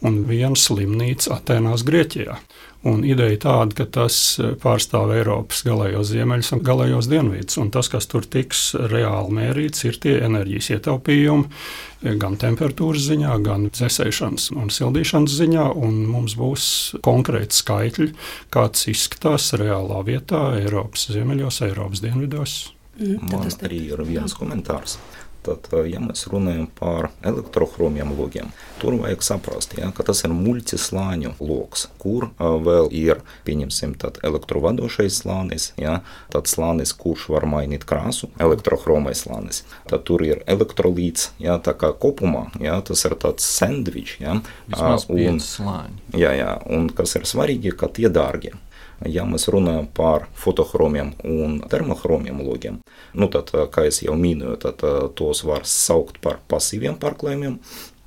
un viena slimnīca Atenās, Grieķijā. Un ideja tāda, ka tas e, pārstāv Eiropas galējos ziemeļus un galējos dienvidus. Un tas, kas tur tiks reāli mērīts, ir tie enerģijas ietaupījumi e, gan temperatūras ziņā, gan dzēsēšanas un sildīšanas ziņā. Un mums būs konkrēti skaitļi, kāds izskatās reālā vietā Eiropas ziemeļos, Eiropas dienvidos. Mm, Man arī ir viens komentārs. Tad, ja mēs runājam par elektrohromiem logiem, tur vajag saprast, ja, ka tas ir multislāņu lokus, kur vēl ir, pieņemsim, elektrovadošais slānis, ja, tad slānis, kurš var mainīt krāsu, elektrohromais slānis. Tad tur ir elektrolīts, ja, tā kā kopumā, ja, tas ir tāds sandvičs. Ja, un, jā, jā, un kas ir svarīgi, ka tie dārgi. Ja mēs runājam par fotohromiem un termohromiem logiem, nu tad, kā jau minēju, tad tos var saukt par pasīviem pārklājumiem.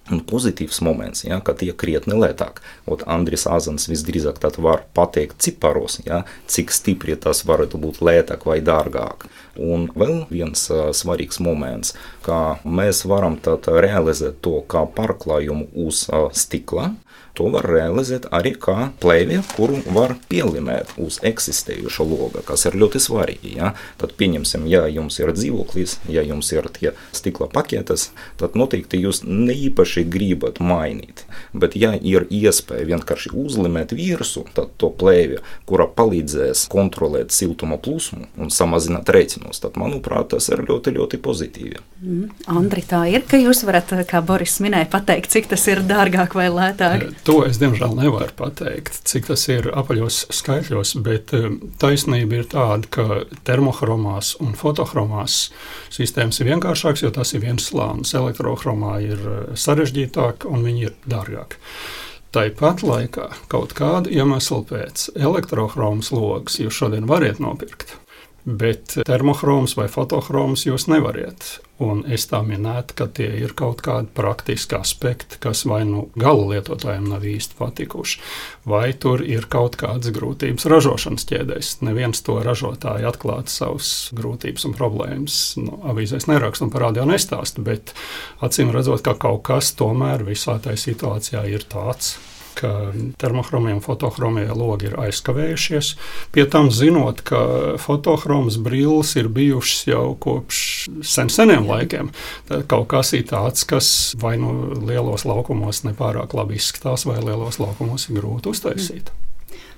Un pozitīvs moments, ja, ka tie krietni lētāk. Ot, Andris Azans visdrīzāk var pateikt ciparos, ja, cik stipri tas varētu būt lētāk vai dārgāk. Un vēl viens uh, svarīgs moments, ka mēs varam realizēt to kā pārklājumu uz uh, stikla, To var realizēt arī kā plēvi, kuru var pielimēt uz eksistējoša loga, kas ir ļoti svarīgi. Ja? Tad, pieņemsim, ja jums ir dzīvoklis, ja jums ir tie stikla paketes, tad noteikti jūs neīpaši gribat mainīt. Bet, ja ir iespēja vienkārši uzlimēt virsmu, tad to plēvi, kura palīdzēs kontrolēt siltuma plūsmu un samazināt rēķinus, tad, manuprāt, tas ir ļoti, ļoti pozitīvi. Mm. Andri, tā ir, ka jūs varat, kā Boris minēja, pateikt, cik tas ir dārgāk vai lētāk? To es diemžēl nevaru pateikt, cik tas ir apaļos skaitļos, bet um, taisnība ir tāda, ka termohromās un fotohromās sistēmas ir vienkāršākas, jo tas ir viens slānis. Elektrohromā ir uh, sarežģītāk un viņi ir dārgāki. Tāpat laikā kaut kāda iemesla pēc elektrohromas logs jūs šodien varat nopirkt bet termohroms vai fotohroms jūs nevariet. Un es tā minētu, ka tie ir kaut kādi praktiski aspekti, kas vai nu gala lietotājiem nav īsti patikuši, vai tur ir kaut kādas grūtības ražošanas ķēdēs. Neviens to ražotāju atklāti savas grūtības un problēmas nu, avīzēs neraksta un parādā nestāsta, bet acīm redzot, ka kaut kas tomēr visā tajā situācijā ir tāds, ka termohromie un fotohromie logi ir aizkavējušies. Pie tam zinot, ka fotohromas brilles ir bijušas jau kopš sen seniem laikiem, tad kaut kas ir tāds, kas vai nu lielos laukumos nepārāk labi izskatās, vai lielos laukumos ir grūti uztaisīt.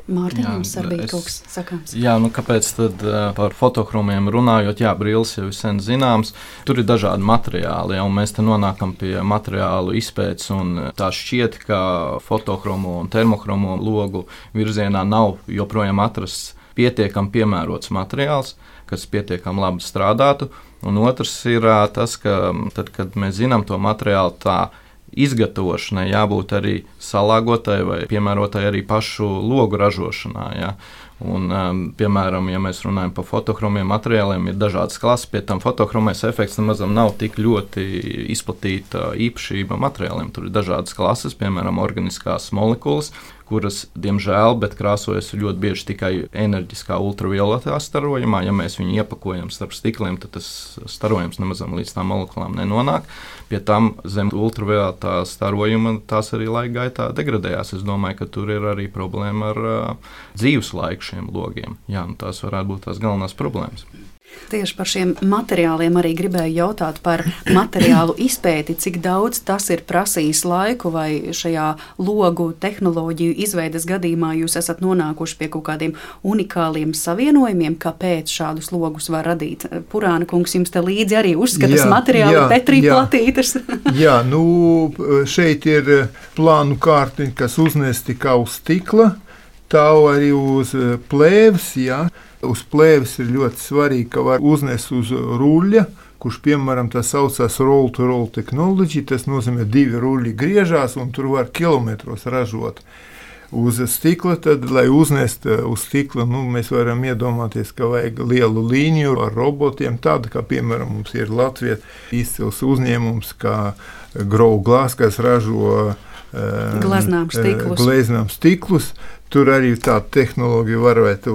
Mārtiņ, jums arī bija kaut kas sakāms. Jā, nu kāpēc tad par fotochromiem runājot, jā, brīlis jau ir sen zināms. Tur ir dažādi materiāli, ja, un mēs te nonākam pie materiālu izpētes, un tā šķiet, ka fotochromo un termochromo logu virzienā nav joprojām atrasts pietiekami piemērots materiāls, kas pietiekami labi strādātu. Un otrs ir tas, ka tad, kad mēs zinām to materiālu tā, izgatavošanai jābūt arī salāgotai vai piemērotai arī pašu logu ražošanā. Ja? Un, um, piemēram, ja mēs runājam par fotochromiem materiāliem, ir dažādas klases. Pie tam fotochromais efekts nemaz nav tik ļoti izplatīta īpašība materiāliem. Tur ir dažādas klases, piemēram, organiskās molekulas, kuras, diemžēl, bet krāsojas ļoti bieži tikai enerģiskā ultravioletā starojumā. Ja mēs viņu iepakojam starp stikliem, tad tas starojums nemaz līdz tām molekulām nenonāk. Pie tam zem ultravioletā starojuma tās arī laika gaitā degradējās. Es domāju, ka tur ir arī problēma ar uh, dzīves laiku šiem logiem. Jā, nu tās varētu būt tās galvenās problēmas. Tieši par šiem materiāliem arī gribēju jautāt par materiālu izpēti, cik daudz tas ir prasījis laiku, vai šajā logu tehnoloģiju izveidas gadījumā jūs esat nonākuši pie kaut kādiem unikāliem savienojumiem, kāpēc šādus logus var radīt. Purāna kungs jums te līdzi arī uzskatas jā, materiāli, Petrī platītas. jā, nu šeit ir plānu kārtiņa, kas uznesti kā uz stikla, tā arī uz plēves, jā. Uz plēves ir ļoti svarīgi, ka var uznest uz ruļļa, kurš, piemēram, tā saucās roll-to-roll tehnoloģija. Tas nozīmē, ka divi ruļļi griežās un tur var kilometros ražot. Uz stikla, tad, lai uznestu uz stikla, nu, mēs varam iedomāties, ka vajag lielu līniju ar robotiem. Tāda kā, piemēram, mums ir Latvijas izcils uzņēmums, kā Grauglās, kas ražo Gleznām stiklus. Gleznām stiklus. Tur arī tādu tehnoloģiju varētu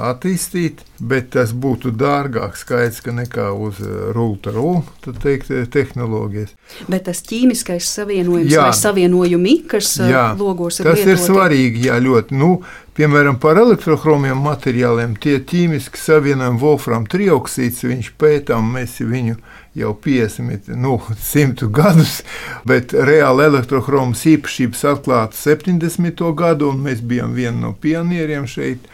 attīstīt, bet tas būtu dārgāk skaidrs, ka nekā uz rulta rulta tehnoloģijas. Bet tas ķīmiskais savienojums jā. vai savienojumi, kas jā, logos ir tas lietoti. ir svarīgi, jā, ļoti. Nu, Piemēram, par elektrochromiem materiāliem, tie ķīmiski savienojumi, Wolfram trioksīds, viņš pētām, mēs viņu jau 50, nu, 100 gadus, bet reāli elektrochromas īpašības atklāta 70. gadu, un mēs bijām vieni no pionieriem šeit.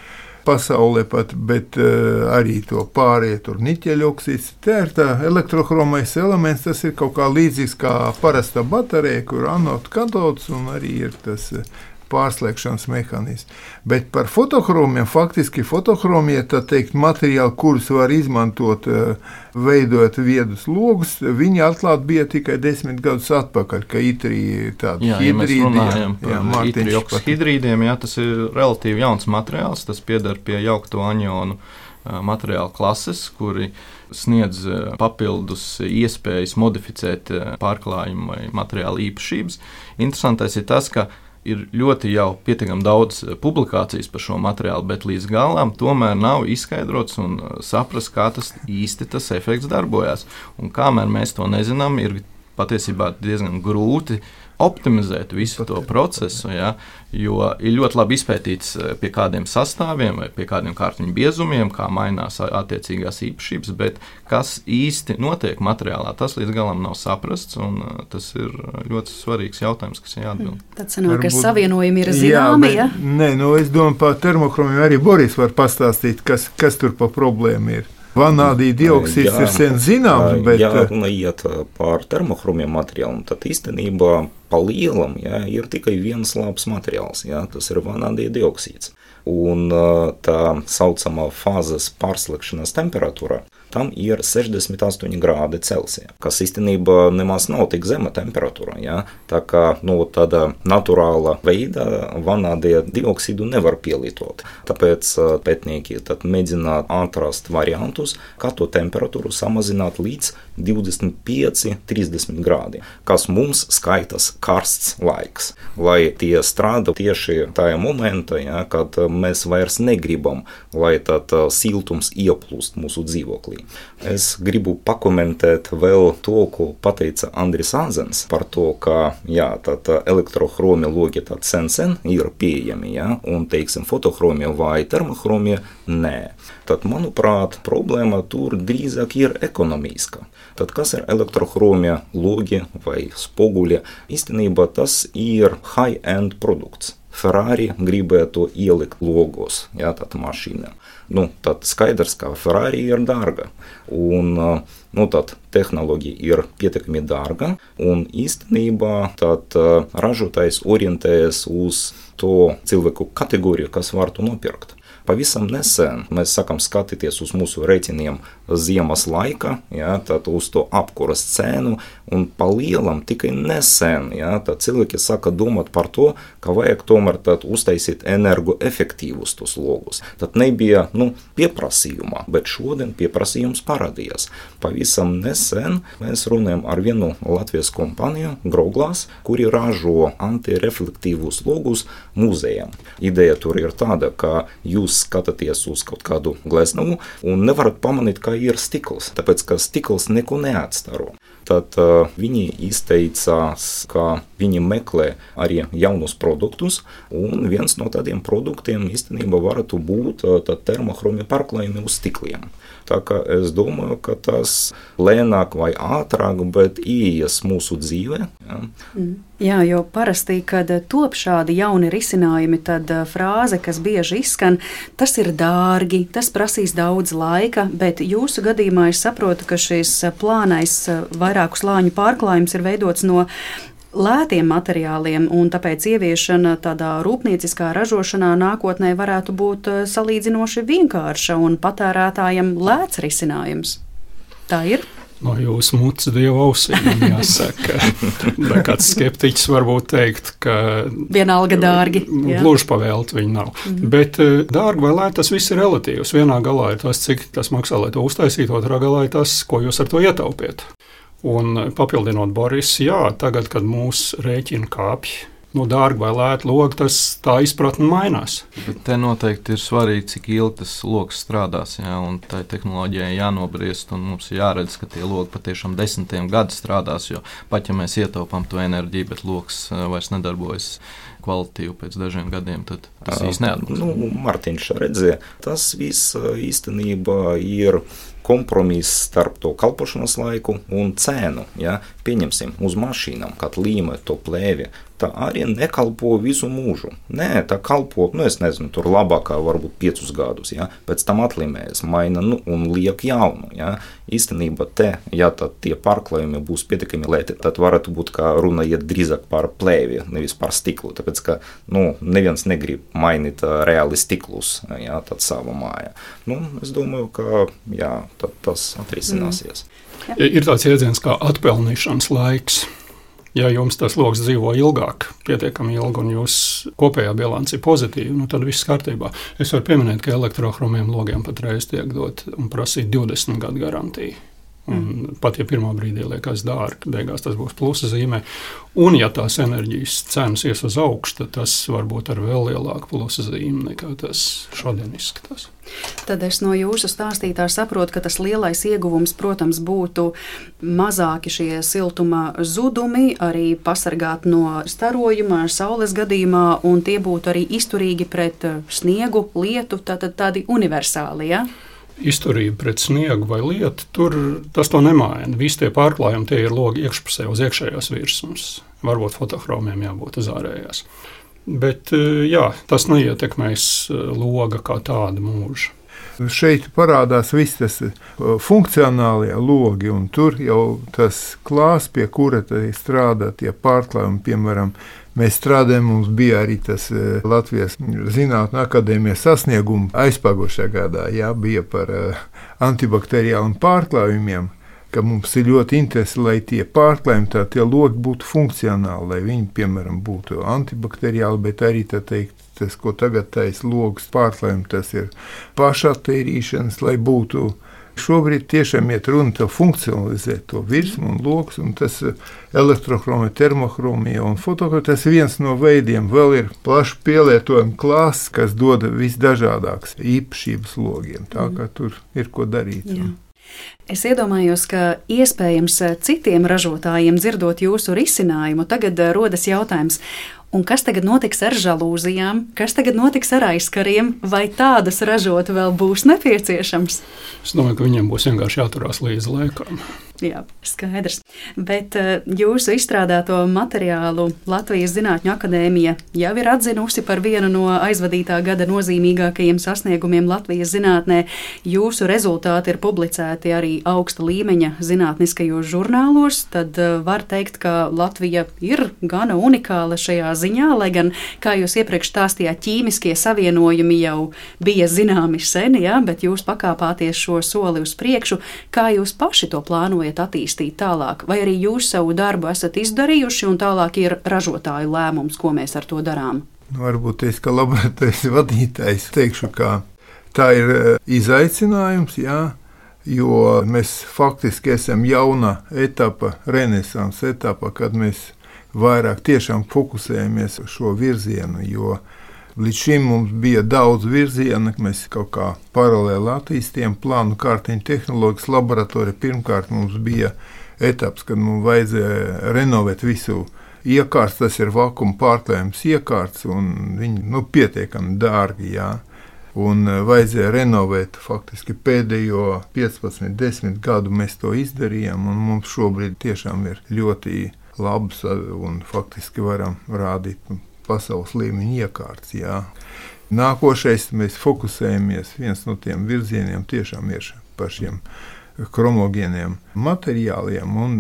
Pasaulē pat, bet uh, arī to pārējie tur niķeļa oksīds. Tā ir tā elektrochromais elements, tas ir kaut kā līdzīgs kā parasta baterija, kur anods, katods un arī ir tas uh, pārslēgšanas mehānisms. Bet par fotochromiem faktiski fotochromie teikt, materiāli, kurus var izmantot, eh, veidojot viedus logus, viņi atklāti bija tikai desmit gadus atpakaļ, ka itrī tāda jā, hidrīdiem, jā, jā, jā, hidrīdiem, jā, tas ir relatīvi jauns materiāls, tas piedar pie jaukto aņonu eh, materiālu klases, kuri sniedz eh, papildus iespējas modificēt pārklājumu vai materiālu īpašības. Interesantais ir tas, ka ir ļoti jau pietiekami daudz eh, publikācijas par šo materiālu, bet līdz galam tomēr nav izskaidrots un eh, saprast, kā tas īsti tas efekts darbojas. Un kamēr mēs to nezinām, ir patiesībā diezgan grūti optimizēt visu to procesu. Ja, jo ir ļoti labi izpētīts, eh, pie kādiem sastāviem vai pie kādiem kārtiņu biezumiem, kā mainās attiecīgās īpašības, bet kas īsti notiek materiālā, tas līdz galam nav saprasts. Eh, tas ir ļoti svarīgs jautājums, kas ir jāatbild. Tad sanāk, ka savienojumi ir zināmi. Jā, bet, ja? Nē, nu, es domāju, par termochromiem arī Boris var pastāstīt, kas, kas tur pa problēmu ir. Vanādija dioksīds jā, ir sen zināms, bet. Ja runa iet par termochromiem materiāliem, tad īstenībā pa lielam jā, ir tikai viens labs materiāls, jā, tas ir vanādija dioksīds. Un tā saucamā fāzes pārslēgšanas temperatūra tam ir 68 grādi Celsija, kas īstenībā nemaz nav tik zema temperatūra. Ja? Tā kā nu, tāda naturāla veida vanādija dioksīdu nevar pielietot. Tāpēc pētnieki mēģina atrast variantus, kā to temperatūru samazināt līdz 25, 30 grādiem, kas mums skaitas karsts laiks, lai tie strādā tieši tajā momentā, ja, kad mēs vairs negribam, lai tad siltums ieplūst mūsu dzīvoklī. Es gribu pakomentēt vēl to, ko teica Andris Anzens par to, ka jā, elektrohromie logi sen sen ir pieejami, ja, un teiksim, fotohromie vai termohromie nē. Tad, manuprāt, problēma tur drīzāk ir ekonomiska. Tad, kas ir elektrohromie logi vai spoguļi? Īstenībā tas ir high-end produkts Ferrari gribētu ielikt logos, jā, tātad mašīnām. Nu, tad skaidrs, ka Ferrari ir dārga. Un, nu, tad tehnoloģija ir pietiekami dārga, un īstenībā tad ražotājs orientējas uz to cilvēku kategoriju, kas var to nopirkt. Pavisam nesen mēs sākam skatīties uz mūsu rēķiniem ziemas laika, ja, tad uz to apkuras cenu, un palielam tikai nesen ja, cilvēki sāka domāt par to, ka vajag tomēr uztaisīt energoefektīvus tos logus. Tad nebija nu, pieprasījuma, bet šodien pieprasījums parādījās. Pavisam nesen mēs runājam ar vienu Latvijas kompāniju, Groglās, kuri ražo antireflektīvus logus muzejam. Ideja tur ir tāda, ka jūs skatāties uz kaut kādu gleznojumu un nevarat pamanīt, ka ir stikls, tāpēc ka stikls neko neatstaro. Tad uh, viņi izteicās, ka viņi meklē arī jaunus produktus, un viens no tādiem produktiem īstenībā varētu būt uh, termohromija pārklājumi uz stikliem. Tā kā es domāju, ka tas lēnāk vai ātrāk, bet ieies mūsu dzīvē. Ja. Mm. Jā, jo parasti, kad top šādi jauni risinājumi, tad uh, frāze, kas bieži izskan, tas ir dārgi, tas prasīs daudz laika, bet jūsu gadījumā es saprotu, ka šis uh, plānais vairāku slāņu pārklājums ir veidots no lētiem materiāliem, un tāpēc ieviešana tādā rūpnieciskā ražošanā nākotnē varētu būt eh, salīdzinoši vienkārša un patērētājiem lēts risinājums. Tā ir. No jūsu mutes dieva ausīm jāsaka. Kāds skeptiķis varbūt teikt, ka. Vienalga dārgi. Gluži pavēlt viņi nav. Mm -hmm. Bet eh, dārgi vai lēti tas viss ir relatīvs. Vienā galā ir tas, cik tas maksā, lai to uztaisītu, otrā galā ir tas, ko jūs ar to ietaupiet. Un papildinot Boris, jā, tagad, kad mūsu rēķina kāpj, nu, dārga vai lēta loga, tas tā izpratne mainās. Bet te noteikti ir svarīgi, cik ilgi tas lokus strādās. Jā, un tai tehnoloģijai jānobriest, un mums jāredz, ka tie logi patiešām desmitiem gadu strādās. Jo pat ja mēs ietaupām to enerģiju, bet lokus eh, vairs nedarbojas kvalitīvi pēc dažiem gadiem, tad tas īstenībā neatbilst. Nu, Mārtiņš redzēja, tas viss īstenībā ir kompromiss starp to kalpošanas laiku un cenu. Ja? Pieņemsim uz mašīnām, kad līme to plēvi tā arī nekalpo visu mūžu. Nē, tā kalpo, nu, es nezinu, tur labākā varbūt piecus gadus, ja? pēc tam atlimējas, maina nu, un liek jaunu. Ja? Īstenībā te, ja tie pārklājumi būs pietiekami lēti, tad varētu būt, ka runa iet drīzāk par plēvi, nevis par stiklu, tāpēc, ka, nu, neviens negrib mainīt reāli stiklus, ja, tad savā mājā. Nu, es domāju, ka, jā, tas atrisināsies. Mm. Ir tāds jēdziens kā atpelnīšanas laiks ja jums tas lokus dzīvo ilgāk, pietiekami ilgi, un jūsu kopējā bilance ir pozitīva, nu, tad viss kārtībā. Es varu pieminēt, ka elektrohromiem logiem patreiz tiek dot un prasīt 20 gadu garantiju. Un pat ja pirmā brīdī liekas dārgi, beigās tas būs plusa zīmē. Un, ja tās enerģijas cenas ies uz augšu, tad tas var būt ar vēl lielāku plusa zīmi nekā tas šodien izskatās. Tad es no jūsu stāstītā saprotu, ka tas lielais ieguvums, protams, būtu mazāki šie siltuma zudumi, arī pasargāt no starojuma saules gadījumā, un tie būtu arī izturīgi pret sniegu, lietu, tātad tādi universāli. Ja? Izturība pret sniegu vai lietu, tur tas to nemaina. Visi tie pārklājumi tie ir logi iekšpusē, uz iekšējās virsmas. Varbūt fotochromiem jābūt uz ārējās. Bet eh, jā, tas neietekmēs eh, loga kā tādu mūžu. Šeit parādās viss tas eh, funkcionālie logi, un tur jau tas klāsts, pie kura strādā tie pārklājumi, piemēram, Mēs strādājam, mums bija arī tas eh, Latvijas Zinātņu akadēmijas sasniegums aizpagājušajā gadā. Jā, bija par eh, antibakteriāliem pārklājumiem, mums ir ļoti interesanti, lai tie pārklājumi, tā, tie logi būtu funkcionāli, lai viņi, piemēram, būtu antibakteriāli, bet arī teikt, tas, ko tagad taisa logs pārklājumi, tas ir pašattīrīšanas, lai būtu Šobrīd tiešām iet runa par funkcionalizēt to virsmu un lokus, un tas eh, elektrohromija, termohromija un fotografija. Tas viens no veidiem. Vēl ir plaši pielietojama klāsts, kas dod visdažādākas īpašības logiem. Tā kā tur ir ko darīt. Jā. Es iedomājos, ka iespējams citiem ražotājiem dzirdot jūsu risinājumu, tagad rodas jautājums, Un kas tagad notiks ar žalūzijām, kas tagad notiks ar aizkariem, vai tādas ražot vēl būs nepieciešams? Es domāju, ka viņiem būs vienkārši jāturās līdzi laikam. Jā, skaidrs. Bet uh, jūsu izstrādāto materiālu Latvijas Zinātņu akadēmija jau ir atzinusi par vienu no aizvadītā gada nozīmīgākajiem sasniegumiem Latvijas zinātnē. Jūsu rezultāti ir publicēti arī augsta līmeņa zinātniskajos žurnālos. Tad uh, var teikt, ka Latvija ir gana unikāla šajā ziņā, lai gan, kā jūs iepriekš stāstījāt, ķīmiskie savienojumi jau bija zināmi sen, jā, bet jūs pakāpāties šo soli uz priekšu. Kā jūs paši to plānojat? attīstīt tālāk, vai arī jūs savu darbu esat izdarījuši un tālāk ir ražotāju lēmums, ko mēs ar to darām? Nu, varbūt es kā laboratorijas vadītājs teikšu, ka tā ir e, izaicinājums, jā, jo mēs faktiski esam jauna etapa, renesans etapa, kad mēs vairāk tiešām fokusējamies uz šo virzienu, jo Līdz šim mums bija daudz virzienu, mēs kaut kā paralēli attīstījām plānu kārtiņu tehnoloģijas laboratoriju. Pirmkārt, mums bija etaps, kad mums vajadzēja renovēt visu iekārtas, tas ir vakuma pārklājums iekārtas, un viņi nu, pietiekami dārgi. Jā. Un e, vajadzēja renovēt faktiski pēdējo 15, 10 gadu mēs to izdarījām, un mums šobrīd tiešām ir ļoti labs un faktiski varam rādīt pasaules līmeņa iekārts. Jā. Nākošais mēs fokusējamies, viens no tiem virzieniem tiešām ir par šiem chromogēniem materiāliem, un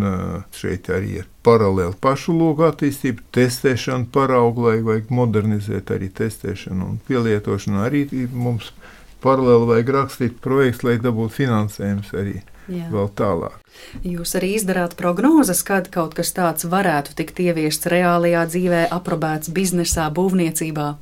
šeit arī ir paralēli pašu logu attīstība, testēšana, paraugu, lai vajag modernizēt arī testēšanu un pielietošanu. Arī mums paralēli vajag rakstīt projekts, lai dabūtu finansējums arī Jā. vēl tālāk. Jūs arī izdarāt prognozes, kad kaut kas tāds varētu tikt ieviests reālajā dzīvē, aprobēts biznesā, būvniecībā?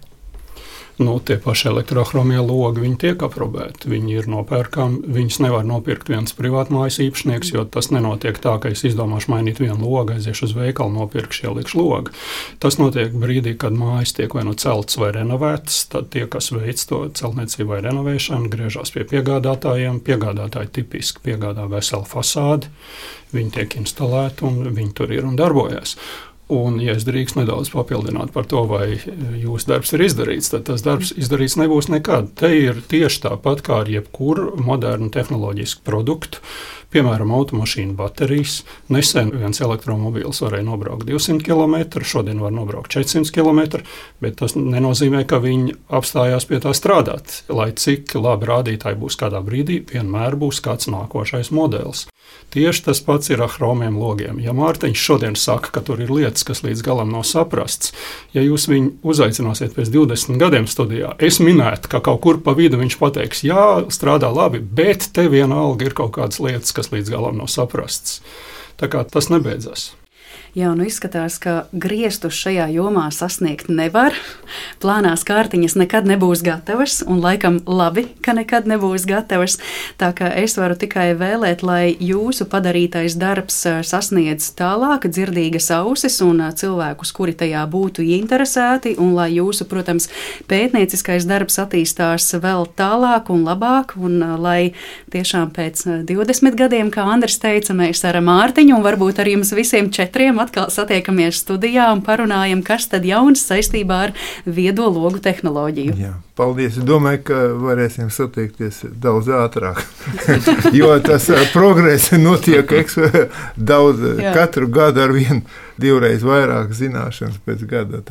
Nu, tie paši elektrochromie logi, viņi tiek aprobēti, viņi ir nopērkami. Viņus nevar nopirkt viens privātmājas īpašnieks, jo tas nenotiek tā, ka es izdomāšu mainīt vienu logu, aiziešu uz veikalu, nopirkšu, ielikšu logu. Tas notiek brīdī, kad mājas tiek vai nu celtas vai renovētas. Tad tie, kas veic to celtniecību vai renovēšanu, griežas pie piegādātājiem. Piegādātāji tipiski piegādā veselu fasādi, viņi tiek instalēti un viņi tur ir un darbojas. Un, ja es drīkstu nedaudz papildināt par to, vai jūsu darbs ir izdarīts, tad tas darbs izdarīts nebūs nekad. Te ir tieši tāpat kā ar jebkuru modernu tehnoloģisku produktu. Piemēram, automašīnu baterijas. Nesen viens elektromobīls varēja nobraukt 200 km, šodien var nobraukt 400 km, bet tas nenozīmē, ka viņi apstājās pie tā strādāt. Lai cik labi rādītāji būs kādā brīdī, vienmēr būs kāds nākošais modelis. Tieši tas pats ir ar chromiem logiem. Ja Mārtiņš šodien saka, ka tur ir lietas, kas līdz galam nav saprasts, ja jūs viņu uzaicināsiet pēc 20 gadiem studijā, es minētu, ka kaut kur pa vidu viņš pateiks, jā, strādā labi, bet te vienalga ir kaut kādas lietas, kas līdz galam nav saprastas. Tā kā tas nebeidzas. Jā, nu izskatās, ka griestus šajā jomā sasniegt nevar. Plānās kārtiņas nekad nebūs gatavas, un laikam labi, ka nekad nebūs gatavas. Tā kā es varu tikai vēlēt, lai jūsu padarītais darbs sasniedz tālāk dzirdīgas ausis un cilvēkus, kuri tajā būtu ieinteresēti, un lai jūsu, protams, pētnieciskais darbs attīstās vēl tālāk un labāk, un lai tiešām pēc 20 gadiem, kā Andris teica, mēs ar Mārtiņu un varbūt ar jums visiem četriem atkal satiekamies studijā un parunājam, kas tad jauns saistībā ar viedo logu tehnoloģiju. Jā. Paldies! Es domāju, ka varēsim satiekties daudz ātrāk. jo tas progress notiek daudz, Jā. katru gadu ar vienu, divreiz vairāk zināšanas pēc gada.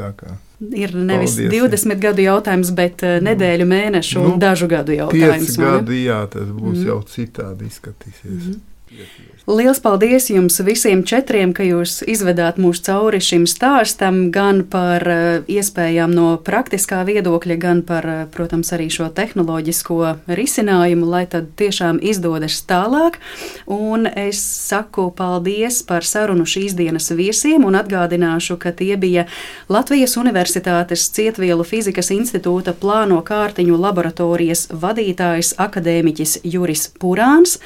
Ir nevis Paldies. 20 gadu jautājums, bet nedēļu, mēnešu nu, un dažu gadu jautājums. 5 gadi, jā, tas būs mm. jau citādi izskatīsies. Mm. Liels paldies jums visiem četriem, ka jūs izvedāt mūs cauri šim stāstam, gan par eh, iespējām no praktiskā viedokļa, gan par, eh, protams, arī šo tehnoloģisko risinājumu, lai tad tiešām izdodas tālāk. Un es saku paldies par sarunu šīs dienas viesiem un atgādināšu, ka tie bija Latvijas Universitātes Cietvielu fizikas institūta plāno kārtiņu laboratorijas vadītājs akadēmiķis Juris Purāns.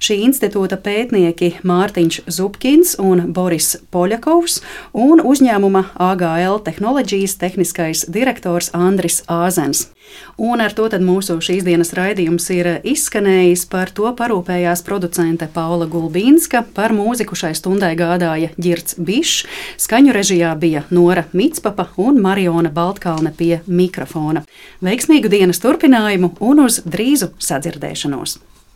Šī institūta produkta pētnieki Mārtiņš Zupkins un Boris Poļakovs un uzņēmuma AGL tehnoloģijas tehniskais direktors Andris Āzens. Un ar to mūsu šīs dienas raidījums ir izskanējis. Par to parūpējās producente Paula Gulbīnska, par mūziku šai stundai gādāja Girts Bišs, skaņu režijā bija Nora Mitspapa un Mariona Baltkalne pie mikrofona. Veiksmīgu dienas turpinājumu un uz drīzu sadzirdēšanos!